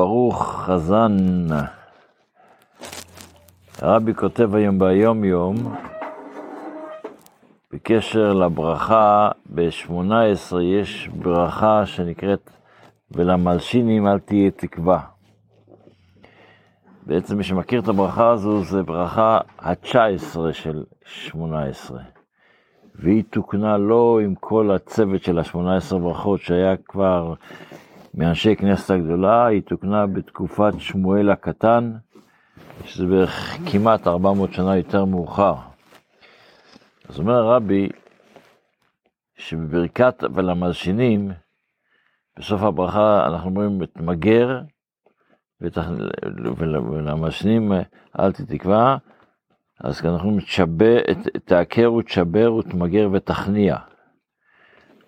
ברוך חזן. הרבי כותב היום ביום יום בקשר לברכה ב-18 יש ברכה שנקראת ולמלשינים אל תהיה תקווה. בעצם מי שמכיר את הברכה הזו זה ברכה ה-19 של 18 והיא תוקנה לא עם כל הצוות של ה-18 ברכות שהיה כבר מאנשי כנסת הגדולה, היא תוקנה בתקופת שמואל הקטן, שזה בערך כמעט 400 שנה יותר מאוחר. אז אומר הרבי, שבברכת ולמלשינים, בסוף הברכה אנחנו אומרים את מגר, ולמלשינים אל תתקווה, אז אנחנו אומרים תעקר ותשבר ותמגר ותכניע.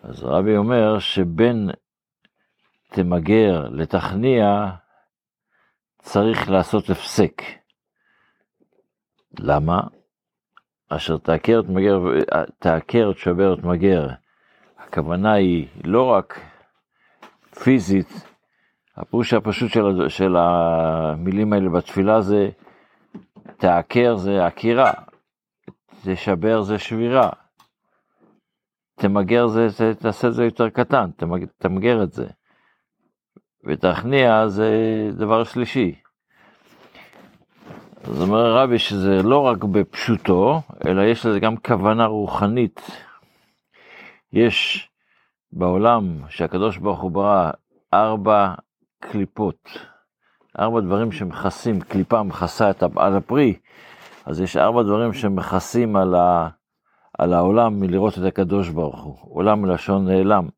אז הרבי אומר שבין תמגר לתכניע, צריך לעשות הפסק. למה? אשר תעקר את מגר, תעקר, תשבר, את מגר. הכוונה היא לא רק פיזית, הפירוש הפשוט של, של המילים האלה בתפילה זה תעקר זה עקירה, תשבר זה שבירה, תמגר זה, תעשה את זה יותר קטן, תמגר את זה. ותכניע זה דבר שלישי. אז אומר הרבי שזה לא רק בפשוטו, אלא יש לזה גם כוונה רוחנית. יש בעולם שהקדוש ברוך הוא ברא ארבע קליפות, ארבע דברים שמכסים, קליפה מכסה את, על הפרי, אז יש ארבע דברים שמכסים על, ה, על העולם מלראות את הקדוש ברוך הוא, עולם מלשון נעלם.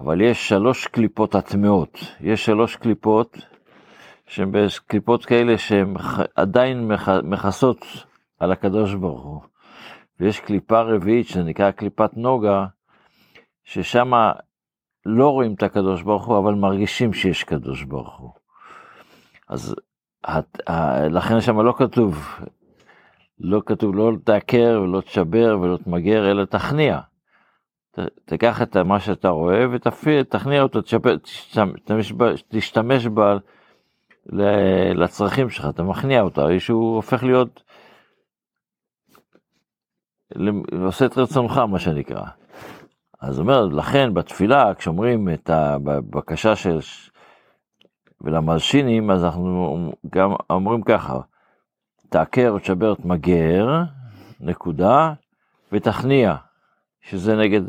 אבל יש שלוש קליפות הטמעות, יש שלוש קליפות שהן קליפות כאלה שהן עדיין מכסות על הקדוש ברוך הוא. ויש קליפה רביעית שנקרא קליפת נוגה, ששם לא רואים את הקדוש ברוך הוא, אבל מרגישים שיש קדוש ברוך הוא. אז לכן שם לא כתוב, לא כתוב לא תעקר ולא תשבר ולא תמגר, אלא תכניע. תיקח את מה שאתה רואה ותכניע אותו, תשתמש, תשתמש בה לצרכים שלך, אתה מכניע אותה, שהוא הופך להיות, עושה את רצונך מה שנקרא. אז אומר, לכן בתפילה, כשאומרים את הבקשה של ולמלשינים, אז אנחנו גם אומרים ככה, תעקר, תשבר, תמגר, נקודה, ותכניע. שזה נגד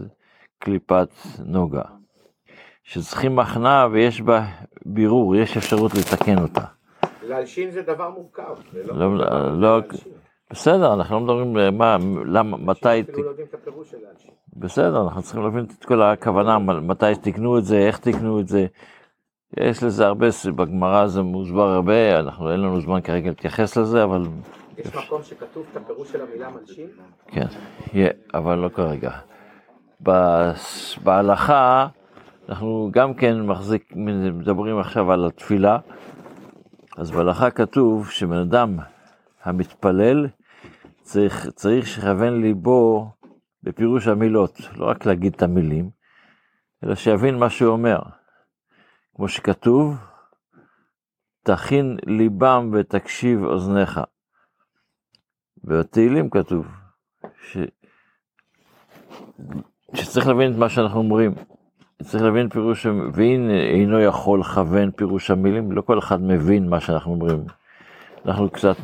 קליפת נוגה. שצריכים הכנעה ויש בה בירור, יש אפשרות לתקן אותה. להלשין זה דבר מורכב. לא, לא, לא בסדר, אנחנו לא מדברים מה, למה, מתי... אפילו לא יודעים את הפירוש של להלשין. בסדר, אנחנו צריכים להבין את כל הכוונה, מתי תקנו את זה, איך תקנו את זה. יש לזה הרבה, בגמרא זה מוסבר הרבה, אנחנו אין לנו זמן כרגע להתייחס לזה, אבל... יש מקום שכתוב את הפירוש של המילה מלשין? כן, אבל לא כרגע. בהלכה, אנחנו גם כן מחזיק, מדברים עכשיו על התפילה, אז בהלכה כתוב שבן אדם המתפלל צריך, צריך שיכוון ליבו בפירוש המילות, לא רק להגיד את המילים, אלא שיבין מה שהוא אומר. כמו שכתוב, תכין ליבם ותקשיב אוזניך. בתהילים כתוב, ש... שצריך להבין את מה שאנחנו אומרים. צריך להבין פירוש, והנה אינו יכול לכוון פירוש המילים, לא כל אחד מבין מה שאנחנו אומרים. אנחנו קצת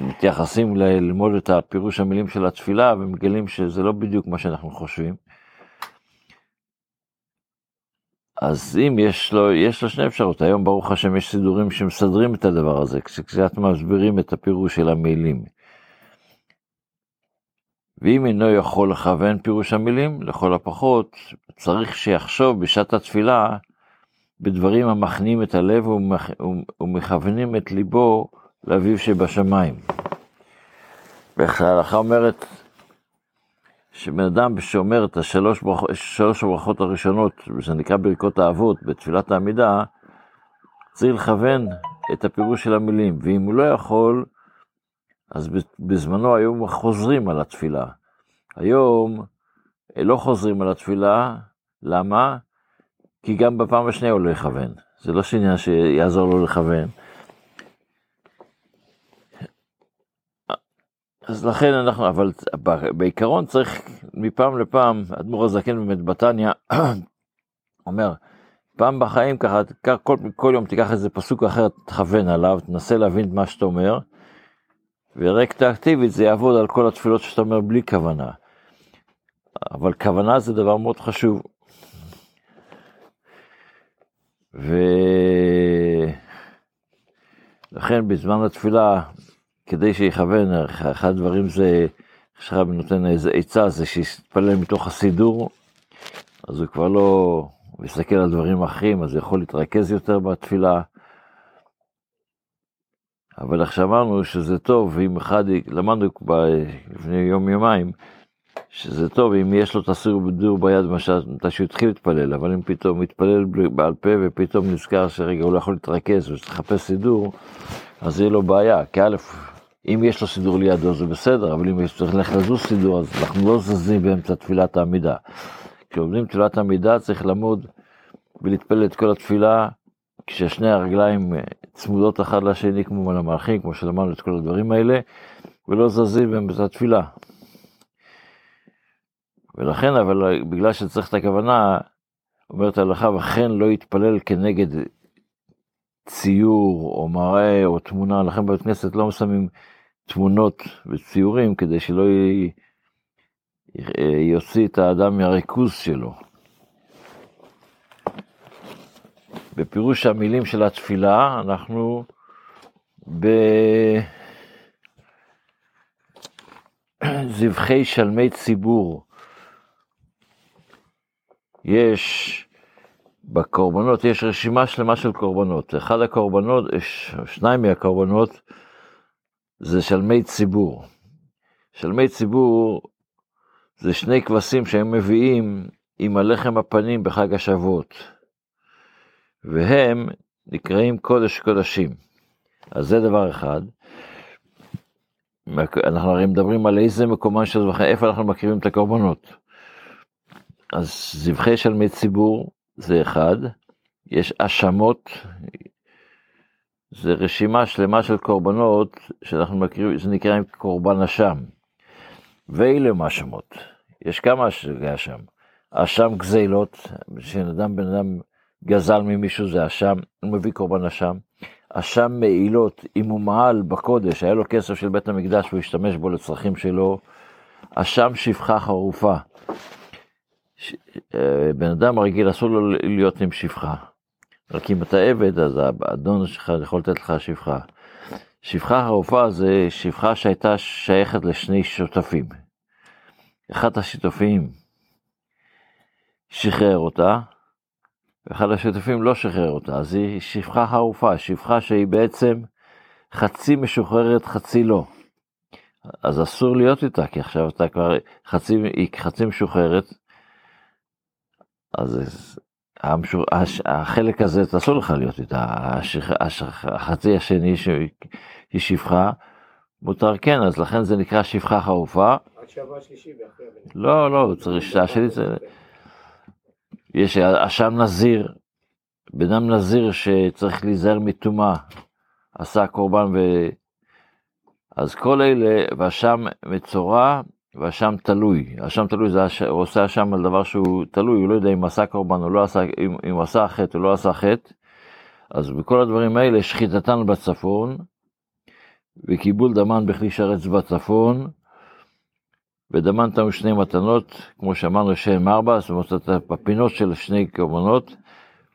מתייחסים ללמוד את הפירוש המילים של התפילה ומגלים שזה לא בדיוק מה שאנחנו חושבים. אז אם יש לו, יש לו שני אפשרות, היום ברוך השם יש סידורים שמסדרים את הדבר הזה, כשקצת מסבירים את הפירוש של המילים. ואם אינו יכול לכוון פירוש המילים, לכל הפחות צריך שיחשוב בשעת התפילה בדברים המכניעים את הלב ומכוונים את ליבו לאביו שבשמיים. ואיך ההלכה אומרת שבן אדם שאומר את השלוש ברכ... הברכות הראשונות, וזה נקרא ברכות האבות, בתפילת העמידה, צריך לכוון את הפירוש של המילים, ואם הוא לא יכול, אז בזמנו היו חוזרים על התפילה. היום אה, לא חוזרים על התפילה, למה? כי גם בפעם השנייה הוא לא יכוון. זה לא שעניין שיעזור לו לכוון. אז לכן אנחנו, אבל בעיקרון צריך מפעם לפעם, אדמו"ר הזקן באמת בתניא אומר, פעם בחיים ככה, כל, כל יום תיקח איזה פסוק אחר, תכוון עליו, תנסה להבין את מה שאתה אומר, ורקטואקטיבית זה יעבוד על כל התפילות שאתה אומר בלי כוונה. אבל כוונה זה דבר מאוד חשוב. ולכן בזמן התפילה, כדי שיכוון, אחד הדברים זה, שרבי נותן איזה עצה, זה שיתפלל מתוך הסידור, אז הוא כבר לא מסתכל על דברים אחרים, אז הוא יכול להתרכז יותר בתפילה. אבל איך שאמרנו שזה טוב, אם אחד, למדנו לפני יום יומיים, שזה טוב אם יש לו את הסידור ביד מתי שהוא התחיל להתפלל, אבל אם פתאום מתפלל בעל פה ופתאום נזכר שרגע הוא לא יכול להתרכז וצריך לחפש סידור, אז יהיה לו בעיה, כי א', אם יש לו סידור לידו זה בסדר, אבל אם יש צריך ללכת לזוז סידור אז אנחנו לא זזים באמצע תפילת העמידה. כשעובדים תפילת העמידה צריך לעמוד ולהתפלל את כל התפילה כששני הרגליים צמודות אחד לשני כמו למלאכים, כמו שלמדנו את כל הדברים האלה, ולא זזים באמצע התפילה. ולכן, אבל בגלל שצריך את הכוונה, אומרת ההלכה, וכן לא יתפלל כנגד ציור או מראה או תמונה, לכן בבית כנסת לא שמים תמונות וציורים כדי שלא י... יוציא את האדם מהריכוז שלו. בפירוש המילים של התפילה, אנחנו בזבחי שלמי ציבור. יש בקורבנות, יש רשימה שלמה של קורבנות. אחד הקורבנות, שניים מהקורבנות, זה שלמי ציבור. שלמי ציבור זה שני כבשים שהם מביאים עם הלחם הפנים בחג השבועות. והם נקראים קודש קודשים. אז זה דבר אחד. אנחנו הרי מדברים על איזה מקומן של זבחי, איפה אנחנו מקריבים את הקורבנות. אז זבחי שלמי ציבור זה אחד, יש האשמות, זה רשימה שלמה של קורבנות שאנחנו מכירים, זה נקרא קורבן אשם. ואלה האשמות, יש כמה סוגי אשם. אשם גזילות, שאדם בן אדם גזל ממישהו זה אשם, הוא מביא קורבן אשם. אשם מעילות, אם הוא מעל בקודש, היה לו כסף של בית המקדש והוא השתמש בו לצרכים שלו, אשם שפחה חרופה. ש... אה, בן אדם רגיל אסור לו להיות עם שפחה. רק אם אתה עבד, אז האדון שלך יכול לתת לך שפחה. שפחה חרופה זה שפחה שהייתה שייכת לשני שותפים. אחד השותפים שחרר אותה, ואחד השותפים לא שחרר אותה, אז היא שפחה חרופה, שפחה שהיא בעצם חצי משוחררת, חצי לא. אז אסור להיות איתה, כי עכשיו אתה כבר חצי, היא חצי משוחררת, אז המשור, החלק הזה, אסור לך להיות איתה, החצי השני שהיא שפחה, מותר כן, אז לכן זה נקרא שפחה חרופה. לא, לא, צריך שעה זה... יש אשם נזיר, בן אדם נזיר שצריך להיזהר מטומאה, עשה קורבן ו... אז כל אלה, ואשם מצורע, ואשם תלוי. אשם תלוי זה הש... הוא עושה אשם על דבר שהוא תלוי, הוא לא יודע אם עשה קורבן או לא עשה, אם, אם עשה חטא או לא עשה חטא. אז בכל הדברים האלה, שחיטתן בצפון, וקיבול דמן בכלי שרץ בצפון, ודמנת לנו שני מתנות, כמו שאמרנו שהם ארבע, זאת אומרת, בפינות של שני קורבנות,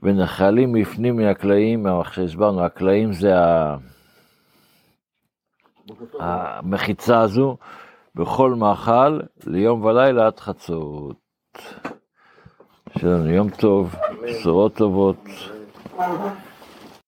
ונחלים מפנים מהקלעים, איך שהסברנו, הקלעים זה ה... המחיצה הזו, בכל מאכל, ליום ולילה עד חצות. שלנו יום טוב, בשורות טובות.